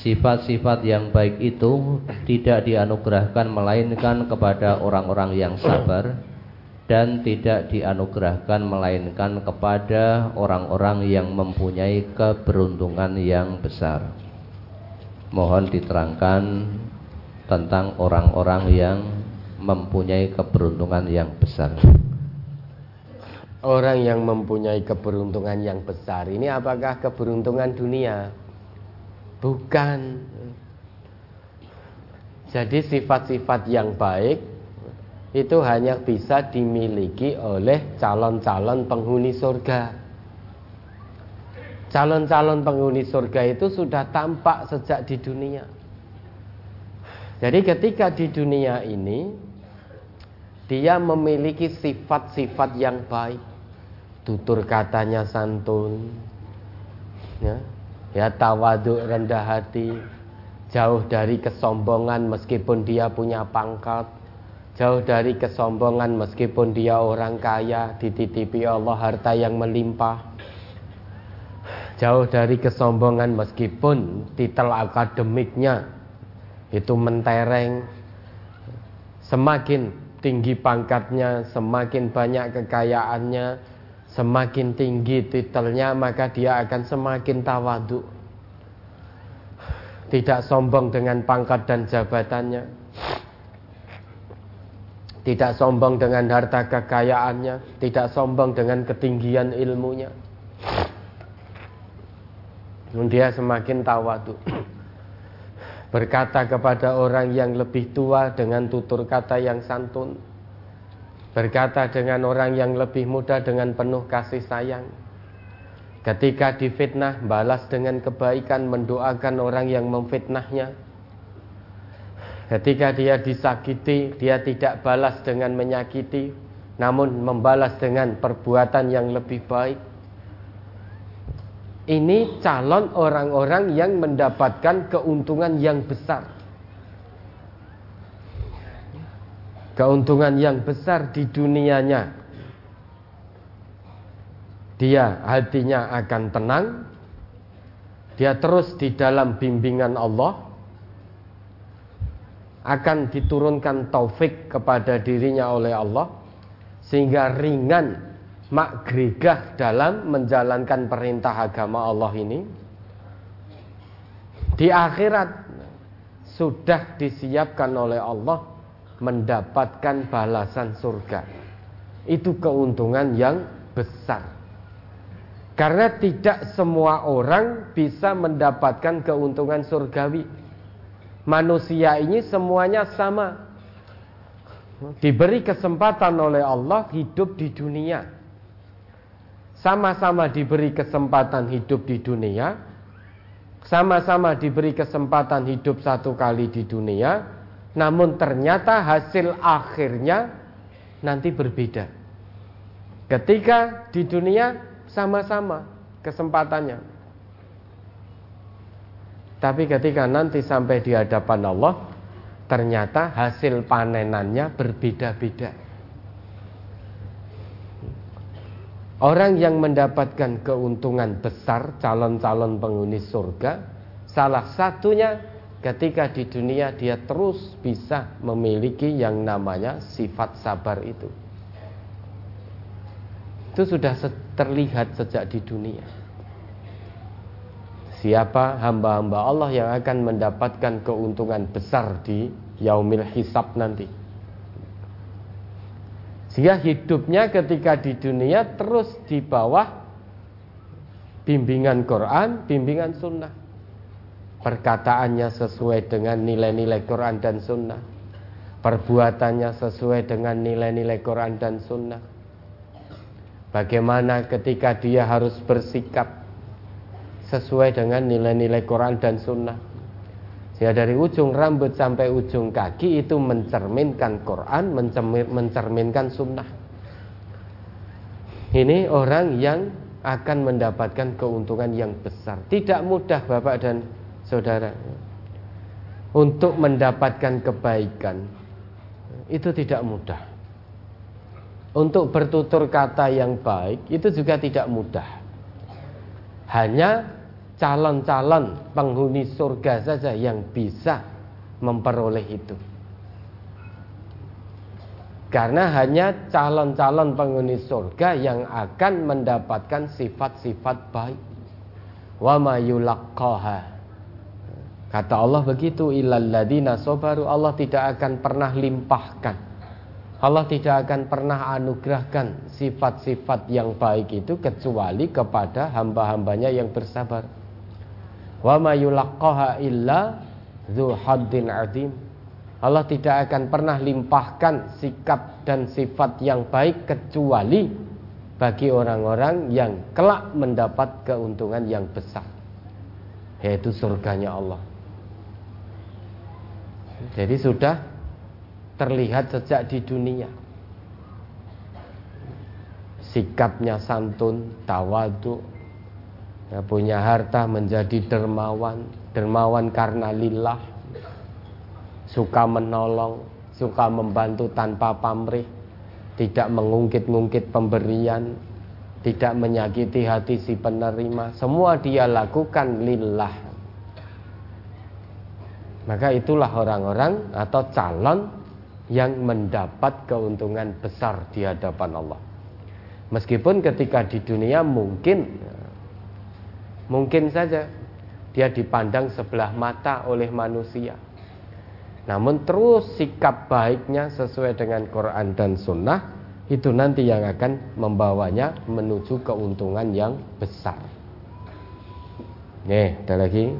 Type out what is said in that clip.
Sifat-sifat yang baik itu tidak dianugerahkan melainkan kepada orang-orang yang sabar dan tidak dianugerahkan melainkan kepada orang-orang yang mempunyai keberuntungan yang besar. Mohon diterangkan tentang orang-orang yang mempunyai keberuntungan yang besar. Orang yang mempunyai keberuntungan yang besar ini apakah keberuntungan dunia? Bukan. Jadi sifat-sifat yang baik itu hanya bisa dimiliki oleh calon-calon penghuni surga. Calon-calon penghuni surga itu sudah tampak sejak di dunia. Jadi ketika di dunia ini dia memiliki sifat-sifat yang baik. Tutur katanya santun. Ya, ya tawaduk rendah hati, jauh dari kesombongan meskipun dia punya pangkat Jauh dari kesombongan meskipun dia orang kaya Dititipi Allah harta yang melimpah. Jauh dari kesombongan meskipun titel akademiknya Itu mentereng Semakin tinggi pangkatnya Semakin banyak kekayaannya Semakin tinggi titelnya Maka dia akan semakin tawaduk Tidak sombong dengan pangkat dan jabatannya tidak sombong dengan harta kekayaannya, tidak sombong dengan ketinggian ilmunya. Dia semakin tawadu. Berkata kepada orang yang lebih tua dengan tutur kata yang santun. Berkata dengan orang yang lebih muda dengan penuh kasih sayang. Ketika difitnah, balas dengan kebaikan, mendoakan orang yang memfitnahnya Ketika dia disakiti, dia tidak balas dengan menyakiti, namun membalas dengan perbuatan yang lebih baik. Ini calon orang-orang yang mendapatkan keuntungan yang besar. Keuntungan yang besar di dunianya. Dia hatinya akan tenang. Dia terus di dalam bimbingan Allah akan diturunkan taufik kepada dirinya oleh Allah sehingga ringan mak gregah dalam menjalankan perintah agama Allah ini di akhirat sudah disiapkan oleh Allah mendapatkan balasan surga itu keuntungan yang besar karena tidak semua orang bisa mendapatkan keuntungan surgawi manusia ini semuanya sama. Diberi kesempatan oleh Allah hidup di dunia. Sama-sama diberi kesempatan hidup di dunia. Sama-sama diberi kesempatan hidup satu kali di dunia. Namun ternyata hasil akhirnya nanti berbeda. Ketika di dunia sama-sama kesempatannya. Tapi ketika nanti sampai di hadapan Allah, ternyata hasil panenannya berbeda-beda. Orang yang mendapatkan keuntungan besar, calon-calon penghuni surga, salah satunya ketika di dunia dia terus bisa memiliki yang namanya sifat sabar itu. Itu sudah terlihat sejak di dunia. Siapa hamba-hamba Allah yang akan mendapatkan keuntungan besar di yaumil hisab nanti. Sehingga hidupnya ketika di dunia terus di bawah bimbingan Quran, bimbingan sunnah. Perkataannya sesuai dengan nilai-nilai Quran dan sunnah. Perbuatannya sesuai dengan nilai-nilai Quran dan sunnah. Bagaimana ketika dia harus bersikap sesuai dengan nilai-nilai Quran dan Sunnah. Sehingga dari ujung rambut sampai ujung kaki itu mencerminkan Quran, mencerminkan Sunnah. Ini orang yang akan mendapatkan keuntungan yang besar. Tidak mudah Bapak dan Saudara untuk mendapatkan kebaikan. Itu tidak mudah. Untuk bertutur kata yang baik itu juga tidak mudah. Hanya calon-calon penghuni surga saja yang bisa memperoleh itu. Karena hanya calon-calon penghuni surga yang akan mendapatkan sifat-sifat baik. Wa. Kata Allah begitu ilal ladina sabaru Allah tidak akan pernah limpahkan. Allah tidak akan pernah anugerahkan sifat-sifat yang baik itu kecuali kepada hamba-hambanya yang bersabar. Wa ma yulaqqaha illa dzu haddin azim. Allah tidak akan pernah limpahkan sikap dan sifat yang baik kecuali bagi orang-orang yang kelak mendapat keuntungan yang besar yaitu surganya Allah. Jadi sudah terlihat sejak di dunia. Sikapnya santun, tawadu, ya, punya harta menjadi dermawan, dermawan karena lillah, suka menolong, suka membantu tanpa pamrih, tidak mengungkit-ungkit pemberian, tidak menyakiti hati si penerima, semua dia lakukan lillah. Maka itulah orang-orang atau calon yang mendapat keuntungan besar di hadapan Allah. Meskipun ketika di dunia mungkin mungkin saja dia dipandang sebelah mata oleh manusia namun terus sikap baiknya sesuai dengan Quran dan Sunnah itu nanti yang akan membawanya menuju keuntungan yang besar. Nih, ada lagi.